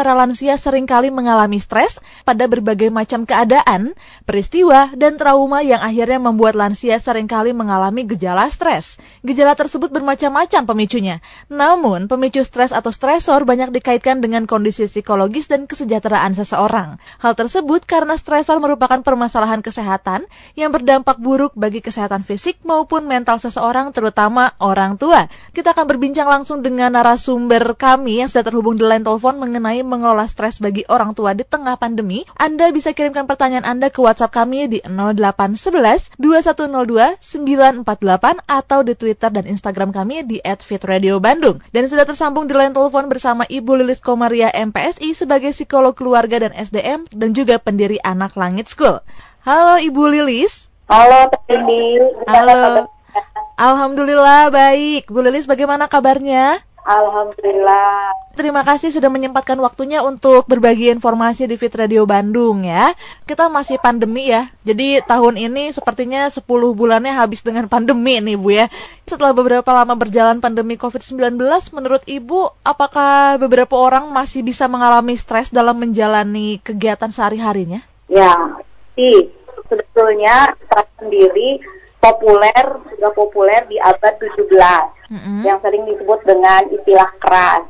para lansia sering kali mengalami stres pada berbagai macam keadaan, peristiwa, dan trauma yang akhirnya membuat lansia sering kali mengalami gejala stres. Gejala tersebut bermacam-macam pemicunya. Namun, pemicu stres atau stresor banyak dikaitkan dengan kondisi psikologis dan kesejahteraan seseorang. Hal tersebut karena stresor merupakan permasalahan kesehatan yang berdampak buruk bagi kesehatan fisik maupun mental seseorang, terutama orang tua. Kita akan berbincang langsung dengan narasumber kami yang sudah terhubung di line telepon mengenai mengelola stres bagi orang tua di tengah pandemi, Anda bisa kirimkan pertanyaan Anda ke WhatsApp kami di 0811 2102 948 atau di Twitter dan Instagram kami di @fitradio_bandung. Dan sudah tersambung di line telepon bersama Ibu Lilis Komaria MPSI sebagai psikolog keluarga dan SDM dan juga pendiri Anak Langit School. Halo Ibu Lilis. Halo Tini. Halo. Alhamdulillah baik. Bu Lilis bagaimana kabarnya? Alhamdulillah. Terima kasih sudah menyempatkan waktunya untuk berbagi informasi di Fit Radio Bandung ya. Kita masih pandemi ya. Jadi tahun ini sepertinya 10 bulannya habis dengan pandemi nih Bu ya. Setelah beberapa lama berjalan pandemi COVID-19, menurut Ibu apakah beberapa orang masih bisa mengalami stres dalam menjalani kegiatan sehari-harinya? Ya, sih sebetulnya stres sendiri populer sudah populer di abad 17 mm-hmm. yang sering disebut dengan istilah keras.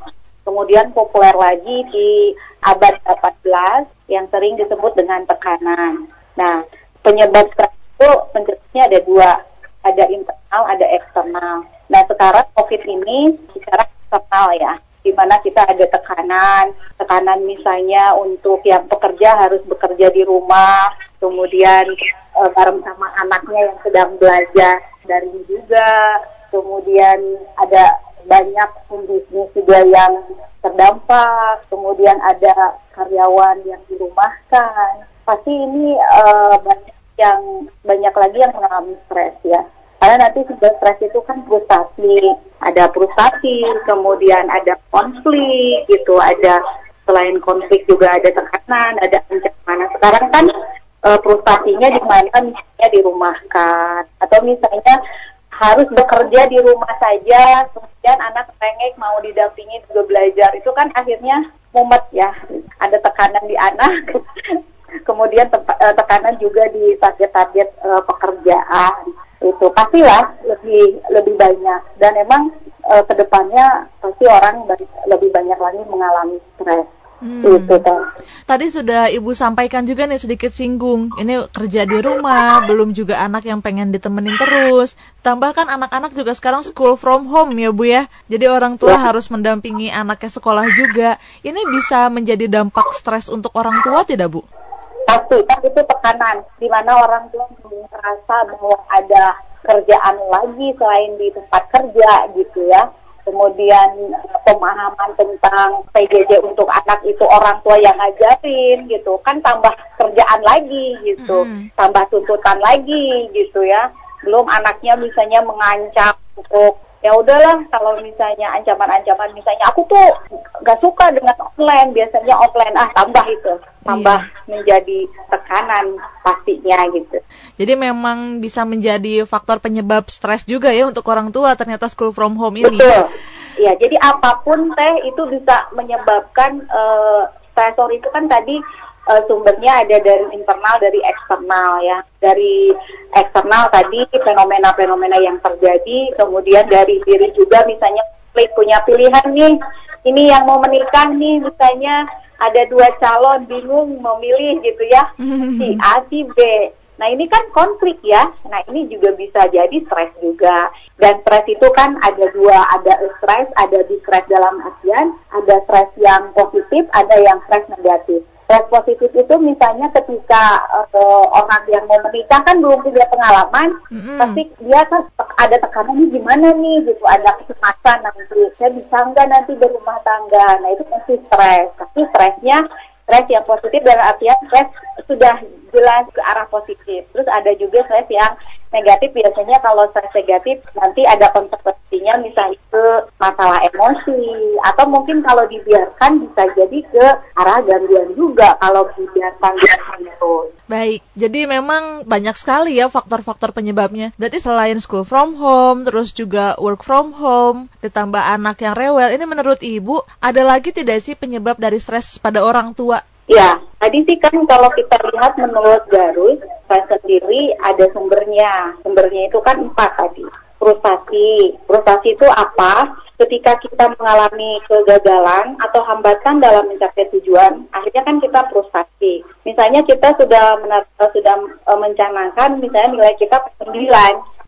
Kemudian populer lagi di abad 18 yang sering disebut dengan tekanan. Nah, penyebab stres itu pencetusnya ada dua, ada internal, ada eksternal. Nah, sekarang COVID ini secara eksternal ya, di mana kita ada tekanan, tekanan misalnya untuk yang pekerja harus bekerja di rumah, kemudian e, bareng sama anaknya yang sedang belajar dari juga, kemudian ada banyak pembisnis juga yang terdampak, kemudian ada karyawan yang dirumahkan. Pasti ini e, banyak yang banyak lagi yang mengalami stres ya. Karena nanti sudah stres itu kan frustasi, ada frustasi, kemudian ada konflik gitu, ada selain konflik juga ada tekanan, ada ancaman. Nah, sekarang kan uh, frustasinya di mana misalnya dirumahkan atau misalnya harus bekerja di rumah saja kemudian anak rengek mau didampingi juga belajar. Itu kan akhirnya mumet ya. Ada tekanan di anak kemudian eh, tekanan juga di target-target uh, pekerjaan. Itu pastilah lebih lebih banyak. Dan emang uh, ke depannya pasti orang lebih banyak lagi mengalami stres Hmm. Itu Tadi sudah Ibu sampaikan juga nih sedikit singgung. Ini kerja di rumah, belum juga anak yang pengen ditemenin terus. Tambahkan anak-anak juga sekarang school from home ya Bu ya. Jadi orang tua ya. harus mendampingi anaknya sekolah juga. Ini bisa menjadi dampak stres untuk orang tua tidak Bu? Pasti, kan itu tekanan. Di mana orang tua merasa bahwa ada kerjaan lagi selain di tempat kerja gitu ya kemudian eh, pemahaman tentang PJJ untuk anak itu orang tua yang ngajarin gitu. Kan tambah kerjaan lagi gitu. Mm. tambah tuntutan lagi gitu ya. Belum anaknya misalnya mengancam untuk ya udahlah kalau misalnya ancaman-ancaman misalnya aku tuh gak suka dengan offline biasanya offline ah tambah itu tambah iya. menjadi tekanan pastinya gitu. Jadi memang bisa menjadi faktor penyebab stres juga ya untuk orang tua ternyata school from home ini. Betul. Ya jadi apa pun teh itu bisa menyebabkan uh, stresor itu kan tadi uh, sumbernya ada dari internal dari eksternal ya. Dari eksternal tadi fenomena-fenomena yang terjadi kemudian dari diri juga misalnya punya pilihan nih. Ini yang mau menikah nih misalnya ada dua calon bingung memilih gitu ya. Si A si B. Nah ini kan konflik ya. Nah ini juga bisa jadi stres juga. Dan stres itu kan ada dua, ada stres, ada stres dalam artian, ada stres yang positif, ada yang stres negatif stres positif itu misalnya ketika uh, orang yang mau menikah kan belum punya pengalaman, mm-hmm. pasti dia kan ada tekanan nih gimana nih? Gitu, ada kecemasan nanti saya bisa nggak nanti berumah tangga, nah itu pasti stres, tapi stresnya stres yang positif dalam artian stres sudah jelas ke arah positif, terus ada juga stres yang negatif biasanya kalau stres negatif nanti ada konsekuensinya misalnya ke masalah emosi atau mungkin kalau dibiarkan bisa jadi ke arah gangguan juga kalau dibiarkan biarkan terus. Baik, jadi memang banyak sekali ya faktor-faktor penyebabnya. Berarti selain school from home, terus juga work from home, ditambah anak yang rewel, ini menurut Ibu ada lagi tidak sih penyebab dari stres pada orang tua? Ya, tadi sih kan kalau kita lihat menurut Garus, saya sendiri ada sumbernya. Sumbernya itu kan empat tadi. Frustasi. Frustasi itu apa? Ketika kita mengalami kegagalan atau hambatan dalam mencapai tujuan, akhirnya kan kita frustasi. Misalnya kita sudah sudah e, mencanangkan misalnya nilai kita 9,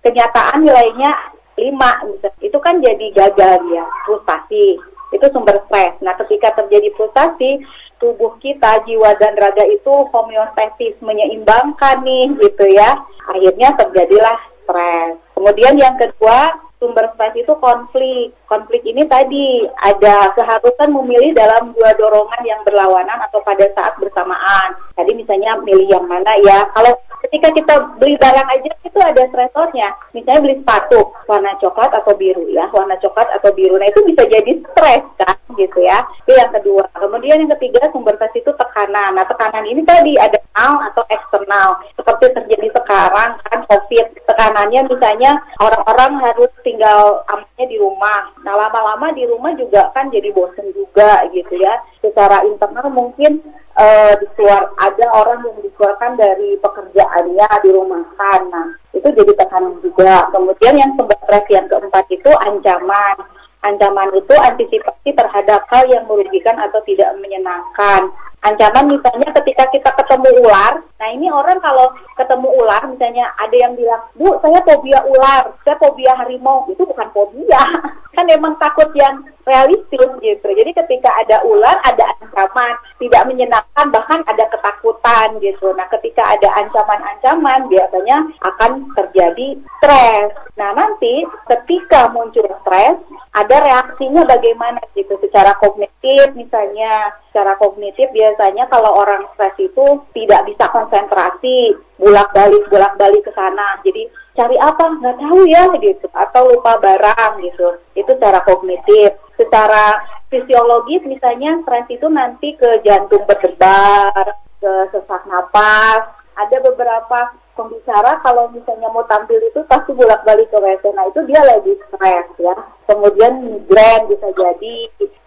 kenyataan nilainya 5 misalnya. Itu kan jadi gagal ya, frustasi. Itu sumber stres. Nah, ketika terjadi frustasi, tubuh kita, jiwa dan raga itu homeostatis menyeimbangkan nih gitu ya. Akhirnya terjadilah stres. Kemudian yang kedua, sumber stres itu konflik. Konflik ini tadi ada keharusan memilih dalam dua dorongan yang berlawanan atau pada saat bersamaan. Tadi misalnya milih yang mana ya. Kalau ketika kita beli barang aja itu ada stresornya. Misalnya beli sepatu warna coklat atau biru ya, warna coklat atau biru. Nah itu bisa jadi stres kan gitu ya. Itu yang kedua. Kemudian yang ketiga sumber stres itu tekanan. Nah tekanan ini tadi ada internal atau eksternal. Seperti terjadi sekarang kan COVID. Tekanannya misalnya orang-orang harus tinggal amannya di rumah. Nah lama-lama di rumah juga kan jadi bosen juga gitu ya. Secara internal mungkin uh, dikeluar ada orang yang dikeluarkan dari pekerjaannya di rumah Nah itu jadi tekanan juga. Kemudian yang stres yang keempat itu ancaman. Ancaman itu antisipasi terhadap hal yang merugikan atau tidak menyenangkan. Ancaman misalnya ketika kita ketemu ular, nah ini orang kalau ketemu ular misalnya ada yang bilang, Bu saya fobia ular, saya fobia harimau, itu bukan fobia, kan emang takut yang realistis gitu. Jadi ketika ada ular, ada ancaman, tidak menyenangkan, bahkan ada ketakutan gitu. Nah ketika ada ancaman-ancaman biasanya akan terjadi stres. Nah nanti ketika muncul stres, ada reaksinya bagaimana gitu. Secara kognitif misalnya secara kognitif biasanya kalau orang stres itu tidak bisa konsentrasi bolak-balik bolak-balik ke sana. Jadi cari apa? Nggak tahu ya gitu. Atau lupa barang gitu. Itu secara kognitif. Secara fisiologis misalnya stres itu nanti ke jantung berdebar ke sesak napas. Ada beberapa pembicara kalau misalnya mau tampil itu pasti bolak-balik ke WC. Nah itu dia lagi stres ya. Kemudian migrain bisa jadi,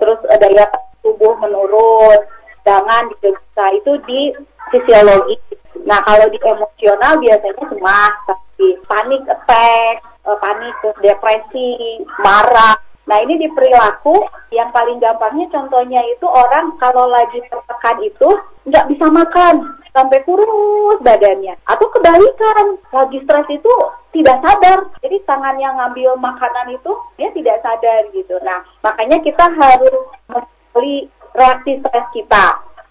terus daya tubuh menurun, jangan bisa itu di fisiologi. Nah kalau di emosional biasanya cemas, tapi panik attack, eh, panik depresi, marah, Nah ini di perilaku yang paling gampangnya contohnya itu orang kalau lagi tertekan itu nggak bisa makan sampai kurus badannya atau kebalikan lagi stres itu tidak sadar jadi tangan yang ngambil makanan itu dia tidak sadar gitu. Nah makanya kita harus membeli reaksi stres kita.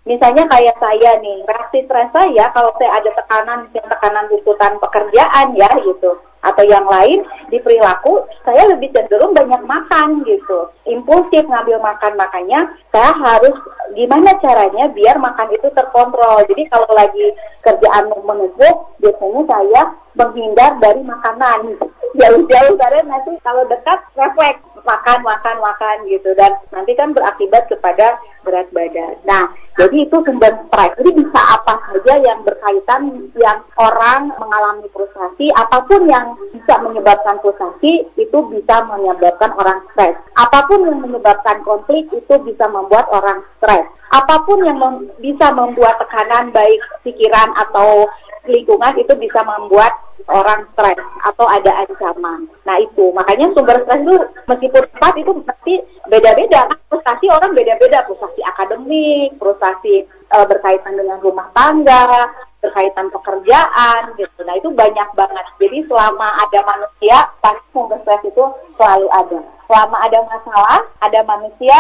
Misalnya kayak saya nih, reaksi stres saya kalau saya ada tekanan, misalnya tekanan tuntutan pekerjaan ya gitu atau yang lain di perilaku saya lebih cenderung banyak makan gitu. Impulsif ngambil makan makanya saya harus gimana caranya biar makan itu terkontrol. Jadi kalau lagi kerjaan menumpuk biasanya saya menghindar dari makanan. Jauh-jauh karena nanti kalau dekat refleks makan makan makan gitu dan nanti kan berakibat kepada berat badan. Nah, jadi itu sumber stres. Jadi bisa apa saja yang berkaitan yang orang mengalami frustasi, apa pun yang bisa menyebabkan frustasi itu bisa menyebabkan orang stres. Apa pun yang menyebabkan konflik itu bisa membuat orang stres. Apa pun yang mem bisa membuat tekanan baik pikiran atau lingkungan itu bisa membuat orang stres atau ada ancaman. Nah itu makanya sumber stres itu meskipun empat itu pasti beda-beda. Kan frustasi orang beda-beda, frustasi akademik, frustasi e, berkaitan dengan rumah tangga, berkaitan pekerjaan gitu. Nah itu banyak banget. Jadi selama ada manusia pasti sumber stres itu selalu ada. Selama ada masalah, ada manusia,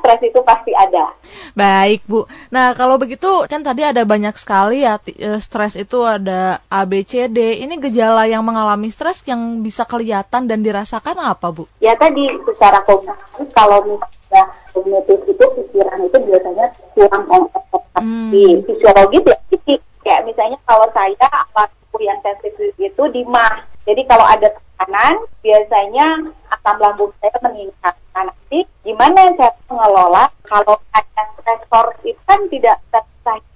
stres itu pasti ada. Baik, Bu. Nah, kalau begitu kan tadi ada banyak sekali ya eh, stres itu ada A B C D. Ini gejala yang mengalami stres yang bisa kelihatan dan dirasakan apa, Bu? Ya tadi secara kognitif kalau misalnya kognitif itu pikiran itu biasanya kurang konsentrasi. Hmm. Fisiologis ya fisik. Kayak misalnya kalau saya apa yang sensitif itu di mah. Jadi kalau ada tekanan, biasanya asam lambung saya meningkat. Nah, nanti gimana saya mengelola kalau ada stresor itu kan tidak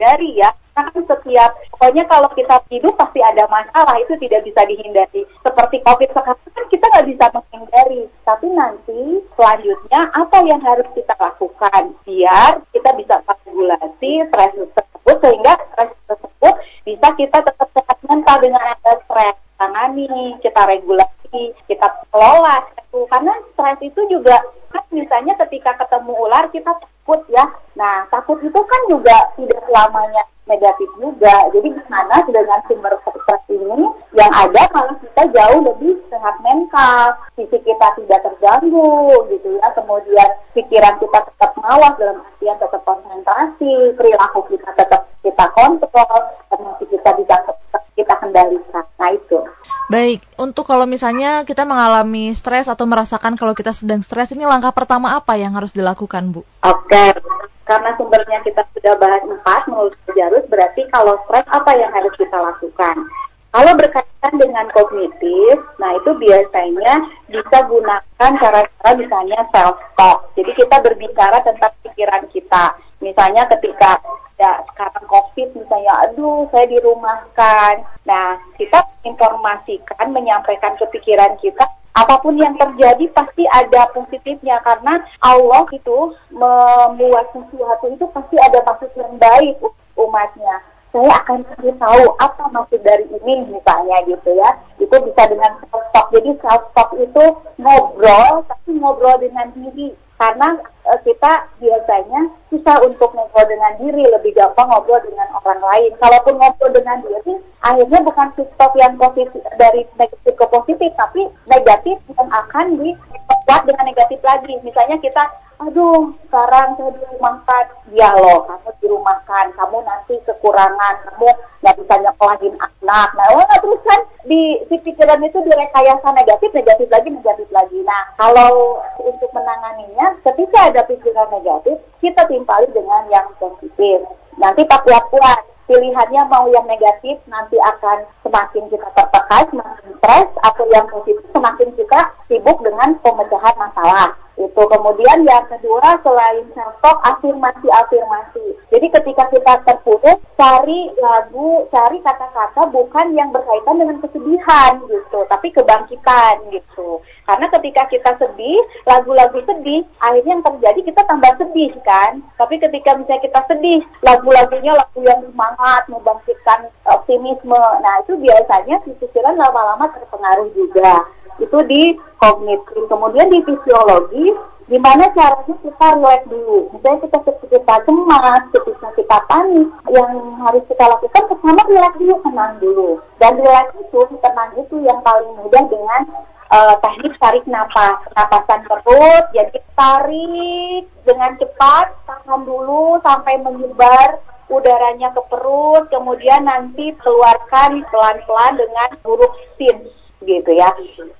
hindari ya. Karena kan setiap, pokoknya kalau kita hidup pasti ada masalah, itu tidak bisa dihindari. Seperti COVID sekarang kan kita nggak bisa menghindari. Tapi nanti selanjutnya apa yang harus kita lakukan biar kita bisa regulasi stres tersebut sehingga stres tersebut bisa kita tetap sehat mental dengan ada stres tangani, kita regulasi, kita kelola. Karena stres itu juga kan misalnya ketika ketemu ular kita takut ya. Nah takut itu kan juga tidak selamanya negatif juga. Jadi gimana dengan sumber stres ini yang ada malah kita jauh lebih sehat mental, fisik kita tidak terganggu gitu ya. Kemudian pikiran kita tetap mawas dalam artian tetap konsentrasi, perilaku kita tetap kita kontrol, emosi kita bisa kita kendalikan. Nah itu. Baik, untuk kalau misalnya kita mengalami stres atau merasakan kalau kita sedang stres, ini langkah pertama apa yang harus dilakukan, Bu? Oke, karena sumbernya kita sudah bahas empat menurut Jarus, berarti kalau stres apa yang harus kita lakukan? Kalau berkaitan dengan kognitif, nah itu biasanya bisa gunakan cara-cara misalnya self-talk. Jadi kita berbicara tentang pikiran kita. Misalnya ketika ya sekarang COVID misalnya, aduh saya dirumahkan. Nah kita informasikan, menyampaikan kepikiran kita apa pun yang terjadi pasti ada positifnya karena Allah itu membuat sesuatu itu pasti ada maksud yang baik umatnya saya akan cari tahu apa maksud dari ini misalnya gitu ya. Itu bisa dengan self talk jadi self talk itu ngobrol tapi ngobrol dengan diri. Karena uh, kita biasanya susah untuk ngobrol dengan diri lebih gampang ngobrol dengan orang lain. Kalaupun ngobrol dengan diri akhirnya bukan talk yang positif dari negatif ke positif tapi negatif yang akan dibuat dengan negatif lagi. Misalnya kita aduh sekarang saya dirumahkan ya loh kamu dirumahkan kamu nanti kekurangan kamu nggak bisa nyekolahin anak. Nah oh, terus kan di si pikiran itu direkayasa negatif negatif lagi negatif lagi. Nah kalau untuk menanganinya ketika ada pikiran negatif kita timpali dengan yang positif. Nanti tak kuat-kuat. Pilihannya mau yang negatif nanti akan semakin kita tertekan, semakin stres, atau yang positif semakin kita sibuk dengan pemecahan masalah. Itu. Kemudian yang kedua selain self afirmasi afirmasi jadi ketika kita terpuruk cari lagu cari kata-kata bukan yang berkaitan dengan kesedihan gitu. Tapi kebangkitan gitu karena ketika kita sedih lagu-lagu sedih akhirnya yang terjadi kita tambah sedih kan tapi ketika misalnya kita sedih lagu-lagunya lagu yang semangat membangkitkan optimisme nah itu biasanya pikiran lama-lama terpengaruh juga itu di kognitif. Kemudian di fisiologi, gimana caranya kita relax dulu. Misalnya kita kita cemas, ketika kita panik, yang harus kita lakukan pertama relax dulu, tenang dulu. Dan relax itu, tenang itu yang paling mudah dengan uh, teknik tarik nafas, napasan perut. Jadi tarik dengan cepat, tahan dulu sampai menyebar udaranya ke perut, kemudian nanti keluarkan pelan-pelan dengan huruf sin gitu ya.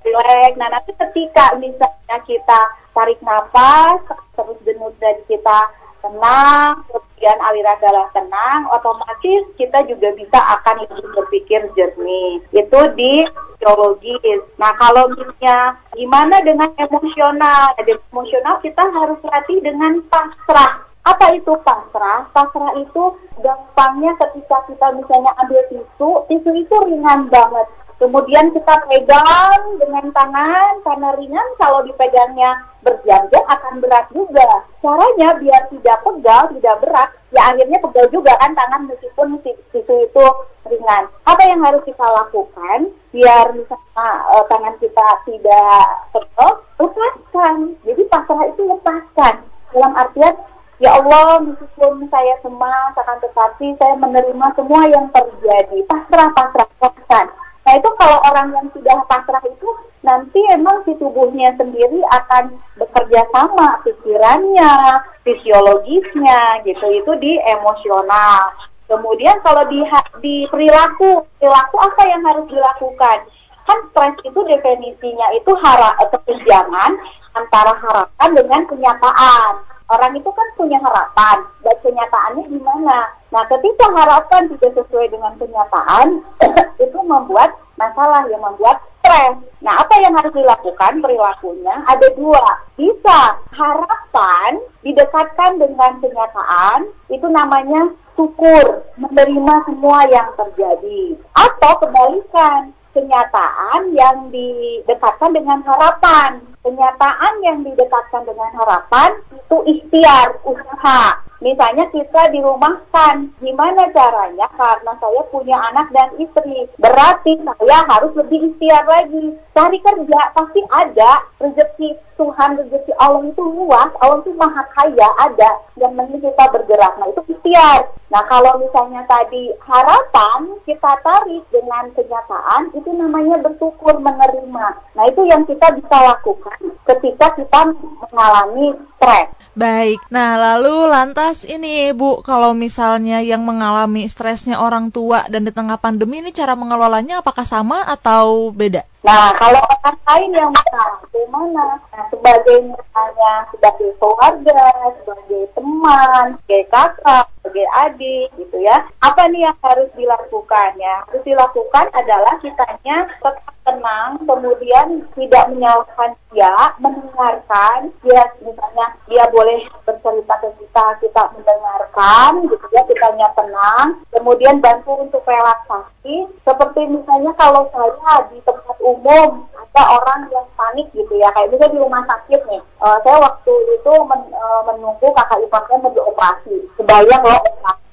Relax. Nah nanti ketika misalnya kita tarik nafas, terus denyut dan kita tenang, kemudian aliran darah tenang, otomatis kita juga bisa akan lebih berpikir jernih. Itu di biologis. Nah kalau misalnya gimana dengan emosional? Jadi emosional kita harus latih dengan pasrah. Apa itu pasrah? Pasrah itu gampangnya ketika kita misalnya ambil tisu, tisu itu ringan banget Kemudian kita pegang dengan tangan karena ringan kalau dipegangnya berjam-jam akan berat juga. Caranya biar tidak pegal, tidak berat, ya akhirnya pegal juga kan tangan meskipun tisu itu ringan. Apa yang harus kita lakukan biar misalnya uh, tangan kita tidak pegal? Lepaskan. Jadi pasrah itu lepaskan. Dalam artian Ya Allah, meskipun saya cemas akan tetapi saya menerima semua yang terjadi. Pasrah, pasrah, pasrah. Nah itu kalau orang yang sudah pasrah itu nanti emang si tubuhnya sendiri akan bekerja sama pikirannya, fisiologisnya gitu itu di emosional. Kemudian kalau di di perilaku, perilaku apa yang harus dilakukan? Kan stres itu definisinya itu hara, kesenjangan antara harapan dengan kenyataan orang itu kan punya harapan dan kenyataannya gimana. Nah, ketika harapan tidak sesuai dengan kenyataan, itu membuat masalah yang membuat stres. Nah, apa yang harus dilakukan perilakunya? Ada dua. Bisa harapan didekatkan dengan kenyataan, itu namanya syukur, menerima semua yang terjadi. Atau kebalikan, kenyataan yang didekatkan dengan harapan. Kenyataan yang didekatkan dengan harapan itu ikhtiar, usaha. Misalnya kita dirumahkan, gimana caranya? Karena saya punya anak dan istri, berarti saya harus lebih ikhtiar lagi. Cari kerja, pasti ada rezeki Tuhan, rezeki Allah itu luas, Allah itu maha kaya, ada. Yang penting kita bergerak, nah itu ikhtiar. Nah kalau misalnya tadi harapan kita tarik dengan kenyataan, itu namanya bersyukur, menerima. Nah itu yang kita bisa lakukan ketika kita mengalami stres. Baik, nah lalu lantas ini Bu, kalau misalnya yang mengalami stresnya orang tua dan di tengah pandemi ini cara mengelolanya apakah sama atau beda? Nah, kalau orang lain yang mengalami mana? Nah, sebagai misalnya sebagai keluarga, sebagai teman, sebagai kakak, sebagai adik gitu ya. Apa nih yang harus dilakukan ya? Harus dilakukan adalah kitanya tetap tenang, kemudian tidak menyalahkan dia, mendengarkan, dia misalnya dia boleh bercerita ke kita, kita mendengarkan, gitu ya, kitanya tenang, kemudian bantu untuk relaksasi, seperti misalnya kalau saya di tempat umum ada orang yang panik gitu ya, kayak misalnya di rumah sakit nih, uh, saya waktu itu men, uh, menunggu kakak iparnya mau dioperasi, kebayang loh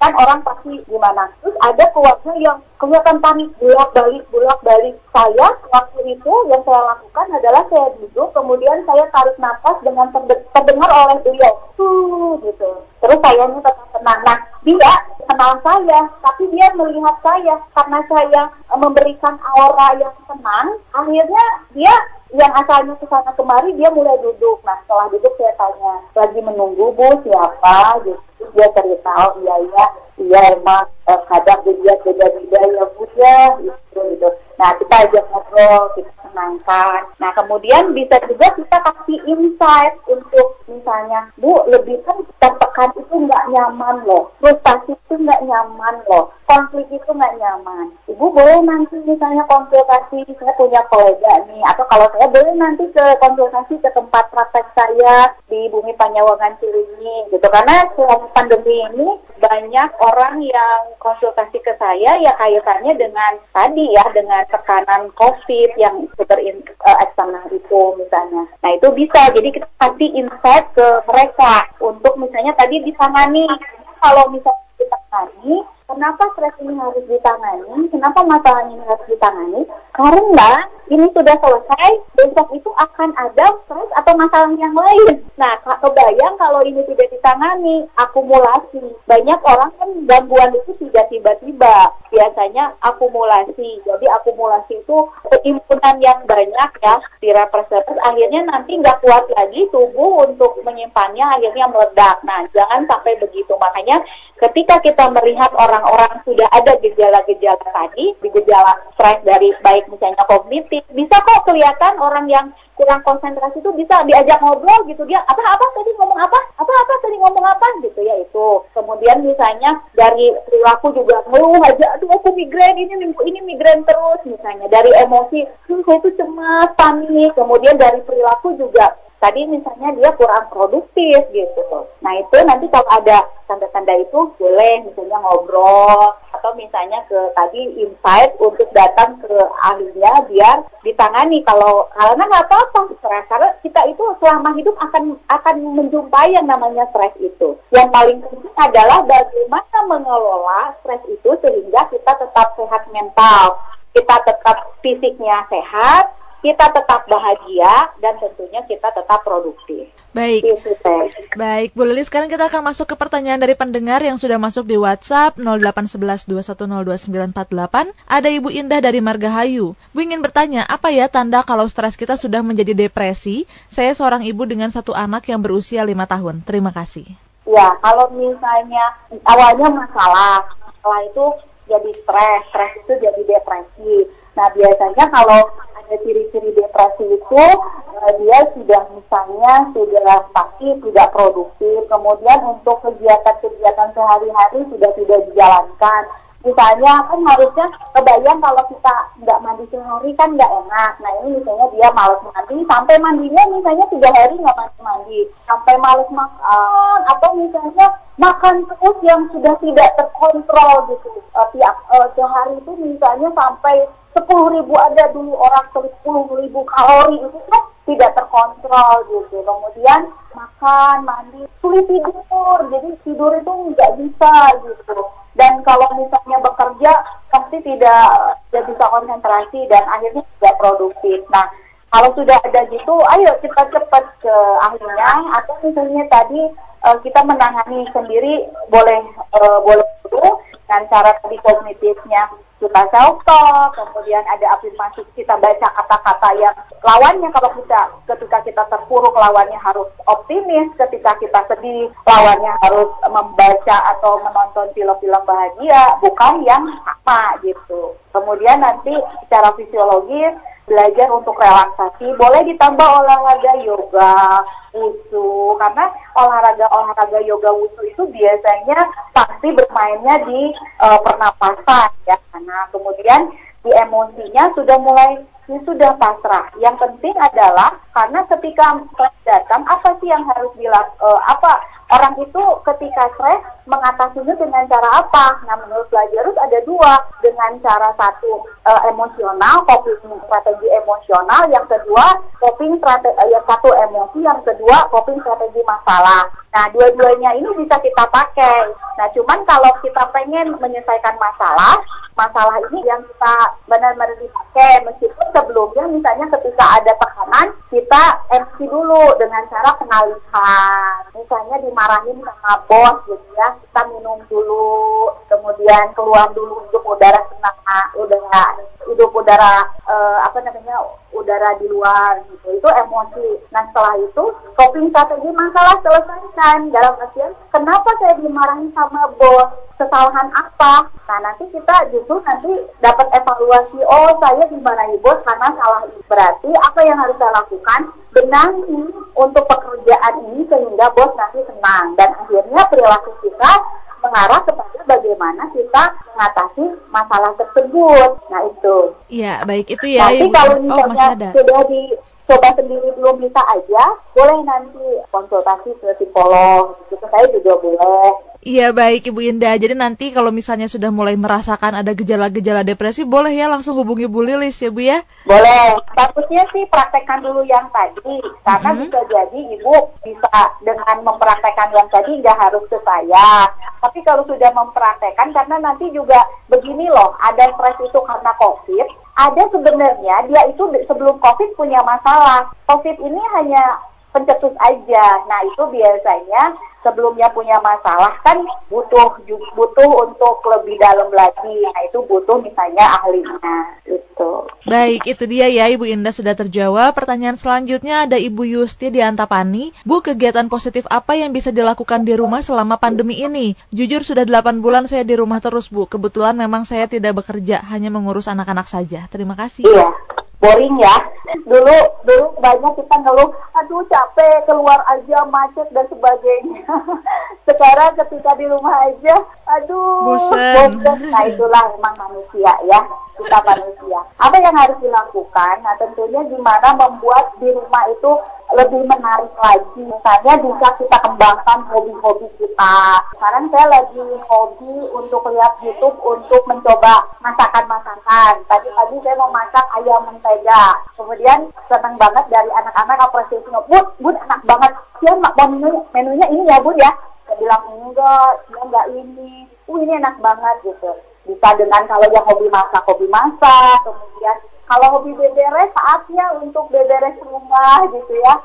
kan orang pasti gimana, terus ada keluarga yang kelihatan panik bolak balik bolak balik saya waktu itu yang saya lakukan adalah saya duduk kemudian saya tarik nafas dengan terdengar oleh beliau. Tuh gitu. Terus saya ini tetap tenang. Nah dia kenal saya tapi dia melihat saya. Karena saya e, memberikan aura yang tenang akhirnya dia yang asalnya ke sana kemari dia mulai duduk. Nah setelah duduk saya tanya lagi menunggu bu? Siapa? Gitu dia cerita oh iya iya. Iya emang eh, kadang dia beda-beda ya bu ya. Gitu gitu nah kita ajak ngobrol kita menyenangkan. Nah, kemudian bisa juga kita kasih insight untuk misalnya, Bu, lebih kan tertekan itu nggak nyaman loh, frustasi itu nggak nyaman loh, konflik itu nggak nyaman. Ibu boleh nanti misalnya konsultasi, saya punya kolega nih, atau kalau saya boleh nanti ke konsultasi ke tempat praktek saya di Bumi Panyawangan Cilinyi gitu. Karena selama pandemi ini banyak orang yang konsultasi ke saya ya kaitannya dengan tadi ya dengan tekanan COVID yang super uh, eksternal itu misalnya. Nah itu bisa, jadi kita kasih insight ke mereka untuk misalnya tadi ditangani. Kalau misalnya ditangani, kenapa stres ini harus ditangani? Kenapa masalah ini harus ditangani? Karena ini sudah selesai, besok itu akan ada stres atau masalah yang lain. Nah, kebayang kalau ini tidak ditangani, akumulasi. Banyak orang kan gangguan itu tidak tiba-tiba. Biasanya akumulasi. Jadi akumulasi itu keimpunan yang banyak ya di representasi. Akhirnya nanti nggak kuat lagi tubuh untuk menyimpannya, akhirnya meledak. Nah, jangan sampai begitu. Makanya ketika kita melihat orang-orang sudah ada gejala-gejala tadi, gejala stres dari baik misalnya kognitif, bisa kok kelihatan orang yang kurang konsentrasi itu bisa diajak ngobrol gitu. Dia apa apa? Tadi ngomong apa? Apa apa? Tadi ngomong apa? Gitu ya itu. Kemudian misalnya dari perilaku juga ngeluh aja aduh aku migrain ini ini migrain terus. Misalnya dari emosi hmm, saya itu cemas panik. Kemudian dari perilaku juga tadi misalnya dia kurang produktif gitu. Nah itu nanti kalau ada tanda-tanda itu boleh misalnya ngobrol atau misalnya ke tadi insight untuk datang ke ahlinya biar ditangani kalau karena nggak apa-apa stres karena kita itu selama hidup akan akan menjumpai yang namanya stres itu. Yang paling penting adalah bagaimana mengelola stres itu sehingga kita tetap sehat mental, kita tetap fisiknya sehat, kita tetap bahagia dan tentunya kita tetap produktif. Baik. Itu, Baik, Bu Lili, sekarang kita akan masuk ke pertanyaan dari pendengar yang sudah masuk di WhatsApp 08112102948. Ada Ibu Indah dari Margahayu. Bu ingin bertanya, apa ya tanda kalau stres kita sudah menjadi depresi? Saya seorang ibu dengan satu anak yang berusia lima tahun. Terima kasih. Ya, kalau misalnya awalnya masalah, masalah itu jadi stres, stres itu jadi depresi. Nah, biasanya kalau ciri-ciri depresi itu uh, dia sudah misalnya sudah pasti tidak produktif, kemudian untuk kegiatan-kegiatan sehari-hari sudah tidak dijalankan, Misalnya kan harusnya kebayang kalau kita nggak mandi sehari kan nggak enak. Nah ini misalnya dia males mandi, sampai mandinya misalnya tiga hari nggak mandi mandi, sampai males makan atau misalnya makan terus yang sudah tidak terkontrol gitu. Uh, tiap uh, sehari itu misalnya sampai sepuluh ribu ada dulu orang sepuluh ribu kalori itu kan tidak terkontrol gitu. Kemudian makan, mandi, sulit tidur, jadi tidur itu nggak bisa gitu dan kalau misalnya bekerja pasti tidak tidak bisa konsentrasi dan akhirnya tidak produktif. Nah, kalau sudah ada gitu, ayo kita cepat ke ahlinya atau misalnya tadi uh, kita menangani sendiri boleh uh, boleh dulu dengan cara tadi kognitifnya kita self talk, kemudian ada afirmasi kita baca kata-kata yang lawannya. Kalau kita ketika kita terpuruk lawannya harus optimis, ketika kita sedih lawannya harus membaca atau menonton film-film bahagia, bukan yang sama gitu. Kemudian nanti secara fisiologis belajar untuk relaksasi, boleh ditambah olahraga yoga, wusu, karena olahraga-olahraga yoga wusu itu biasanya pasti bermainnya di uh, pernapasan ya, karena kemudian di emosinya sudah mulai ini sudah pasrah. Yang penting adalah karena ketika datang, apa sih yang harus dilakukan? Uh, apa orang itu ketika stres mengatasinya dengan cara apa? Nah, menurut Lazarus ada dua, dengan cara satu uh, emosional, coping strategi emosional, yang kedua coping strategi uh, yang satu emosi, yang kedua coping strategi masalah. Nah, dua-duanya ini bisa kita pakai. Nah, cuman kalau kita pengen menyelesaikan masalah, masalah ini yang kita benar-benar dipakai meskipun sebelumnya misalnya ketika ada tekanan kita MC dulu dengan cara pengalihan misalnya dimarahin sama bos gitu ya. Kita minum dulu kemudian keluar dulu untuk udara senang udara hidup udara uh, apa namanya udara di luar gitu. Itu emosi. Nah setelah itu coping strategi masalah selesaikan. Dalam artian kenapa saya dimarahin sama bos kesalahan apa nah nanti kita justru nanti dapat evaluasi oh saya dimarahi bos karena salah ini berarti apa yang harus saya lakukan benahi untuk pekerjaan ini sehingga bos nanti senang dan akhirnya perilaku kita mengarah kepada bagaimana kita mengatasi masalah tersebut. Nah itu. Iya baik itu ya. Nanti Ibu. kalau oh, misalnya oh, sudah dicoba sendiri belum bisa aja, boleh nanti konsultasi ke psikolog. Itu saya juga boleh Iya baik Ibu Indah. Jadi nanti kalau misalnya sudah mulai merasakan ada gejala-gejala depresi, boleh ya langsung hubungi Bu Lilis ya Bu ya? Boleh. Bagusnya sih praktekkan dulu yang tadi. Karena mm -hmm. bisa jadi Ibu bisa dengan mempraktekkan yang tadi nggak harus ke saya. Tapi kalau sudah mempraktekkan, karena nanti juga begini loh, ada stres itu karena COVID, ada sebenarnya dia itu sebelum COVID punya masalah. COVID ini hanya pencetus aja. Nah itu biasanya sebelumnya punya masalah kan butuh butuh untuk lebih dalam lagi. Nah itu butuh misalnya ahlinya itu. Baik itu dia ya Ibu Indah sudah terjawab. Pertanyaan selanjutnya ada Ibu Yusti di Antapani. Bu kegiatan positif apa yang bisa dilakukan di rumah selama pandemi ini? Jujur sudah 8 bulan saya di rumah terus Bu. Kebetulan memang saya tidak bekerja hanya mengurus anak-anak saja. Terima kasih. Iya boring ya. Dulu dulu banyak kita ngeluh, aduh capek keluar aja macet dan sebagainya. Sekarang ketika di rumah aja, aduh bosan. Nah itulah memang manusia ya, kita manusia. Apa yang harus dilakukan? Nah tentunya gimana membuat di rumah itu lebih menarik lagi. Misalnya bisa kita kembangkan hobi-hobi kita. Sekarang saya lagi hobi untuk lihat YouTube untuk mencoba masakan-masakan. Tadi-tadi saya mau masak ayam mentega. Kemudian senang banget dari anak-anak apresiasi. Bud, bud enak banget. Ya, mau menu, menunya ini ya, bud ya. Saya bilang enggak, dia enggak ini. Uh, ini enak banget gitu. Bisa dengan kalau yang hobi masak, hobi masak. Kemudian kalau hobi beberes saatnya untuk beberes rumah gitu ya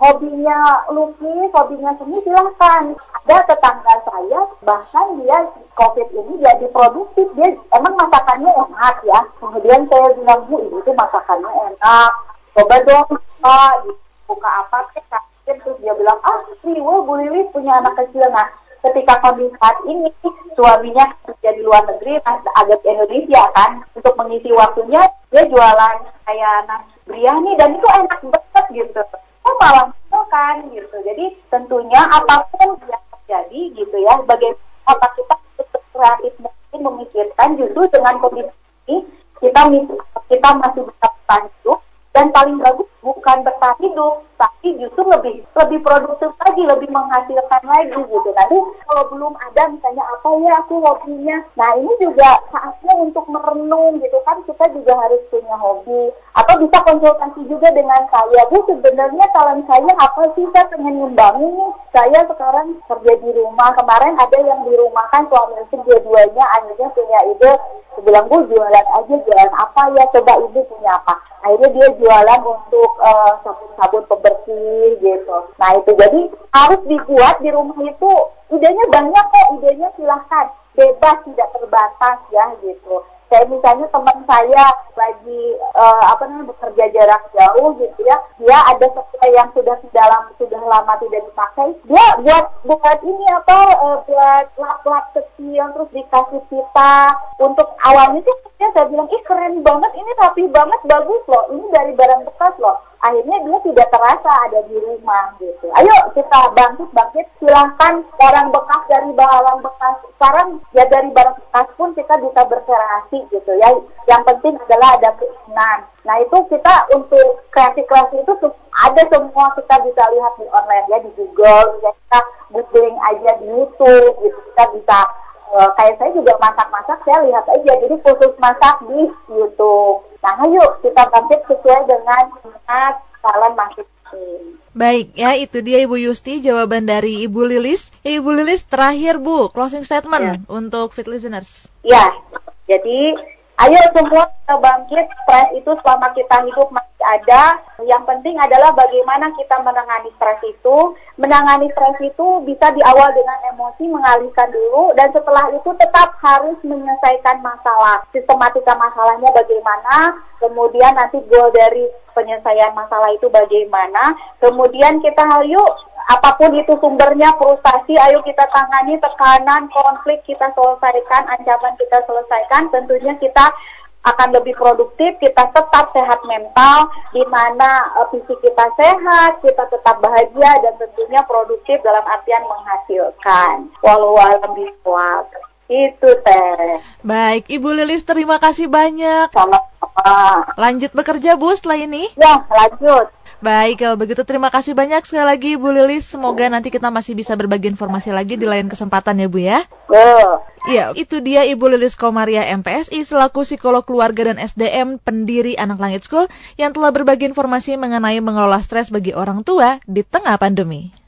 hobinya lukis, hobinya seni silahkan. Ada tetangga saya, bahkan dia COVID ini jadi produktif, dia emang masakannya enak ya. Kemudian saya bilang, Bu, ini tuh masakannya enak. Coba dong, Pak, buka apa sih? Terus dia bilang, ah, Riwo, Bu Lili punya anak kecil. Nah, ketika kondisi saat ini suaminya kerja di luar negeri agak Indonesia kan? Untuk mengisi waktunya dia jualan kayak nasi biryani dan itu enak banget gitu. Oh malah kan gitu. Jadi tentunya apa pun yang terjadi gitu ya bagaimana kita kreatif mungkin memikirkan justru dengan kondisi ini kita kita masih bisa bertahan dan paling bagus bukan bertahan hidup tapi justru lebih lebih produktif lagi lebih menghasilkan lagi gitu. Nanti kalau belum ada misalnya apa ya aku hobinya? Nah ini juga saatnya untuk merenung gitu kan. Kita juga harus punya hobi. Atau bisa konsultasi juga dengan saya. Bu sebenarnya talent saya apa sih? Saya pengen ngembangin nih. Saya sekarang kerja di rumah. Kemarin ada yang di rumah kan suami istri dua-duanya akhirnya punya ide. Bilang bu jualan aja jualan apa ya? Coba ibu punya apa. Akhirnya dia jualan untuk uh, sabun-sabun pembersih gitu. Nah itu jadi harus dibuat di rumah itu idenya banyak kok idenya silahkan. Bebas tidak terbatas ya gitu kayak misalnya teman saya lagi uh, apa namanya bekerja jarak jauh gitu ya dia ada sesuatu yang sudah dalam sudah lama tidak dipakai dia buat buat ini apa uh, buat lap-lap kecil terus dikasih kita untuk awalnya sih saya bilang ih keren banget ini rapi banget bagus loh ini dari barang bekas loh akhirnya dia tidak terasa ada di rumah gitu. Ayo kita bangkit bangkit silahkan barang bekas dari barang bekas sekarang ya dari barang bekas pun kita bisa berkreasi gitu ya. Yang penting adalah ada keinginan. Nah itu kita untuk kreasi-kreasi itu ada semua kita bisa lihat di online ya di Google, ya kita googling aja di YouTube gitu kita bisa uh, kayak saya juga masak-masak saya lihat aja jadi khusus masak di YouTube nah ayo kita bangkit sesuai dengan minat calon masing-masing Baik ya, itu dia Ibu Yusti jawaban dari Ibu Lilis. Ya, Ibu Lilis terakhir Bu, closing statement ya. untuk fit listeners. Ya, jadi Ayo semua kita bangkit, stres itu selama kita hidup masih ada. Yang penting adalah bagaimana kita menangani stres itu. Menangani stres itu bisa diawal dengan emosi, mengalihkan dulu. Dan setelah itu tetap harus menyelesaikan masalah. Sistematika masalahnya bagaimana, kemudian nanti goal dari penyelesaian masalah itu bagaimana. Kemudian kita yuk apa pun itu sumbernya frustasi ayo kita tangani tekanan konflik kita selesaikan ancaman kita selesaikan tentunya kita akan lebih produktif, kita tetap sehat mental, di mana uh, fisik kita sehat, kita tetap bahagia dan tentunya produktif dalam artian menghasilkan. Walau alam. Itu teh. Baik, Ibu Lilis terima kasih banyak. Sama-sama. Lanjut bekerja Bu setelah ini? Ya, lanjut. Baik, kalau begitu terima kasih banyak sekali lagi Bu Lilis. Semoga nanti kita masih bisa berbagi informasi lagi di lain kesempatan ya Bu ya. Iya, itu dia Ibu Lilis Komaria MPSI selaku psikolog keluarga dan SDM pendiri Anak Langit School yang telah berbagi informasi mengenai mengelola stres bagi orang tua di tengah pandemi.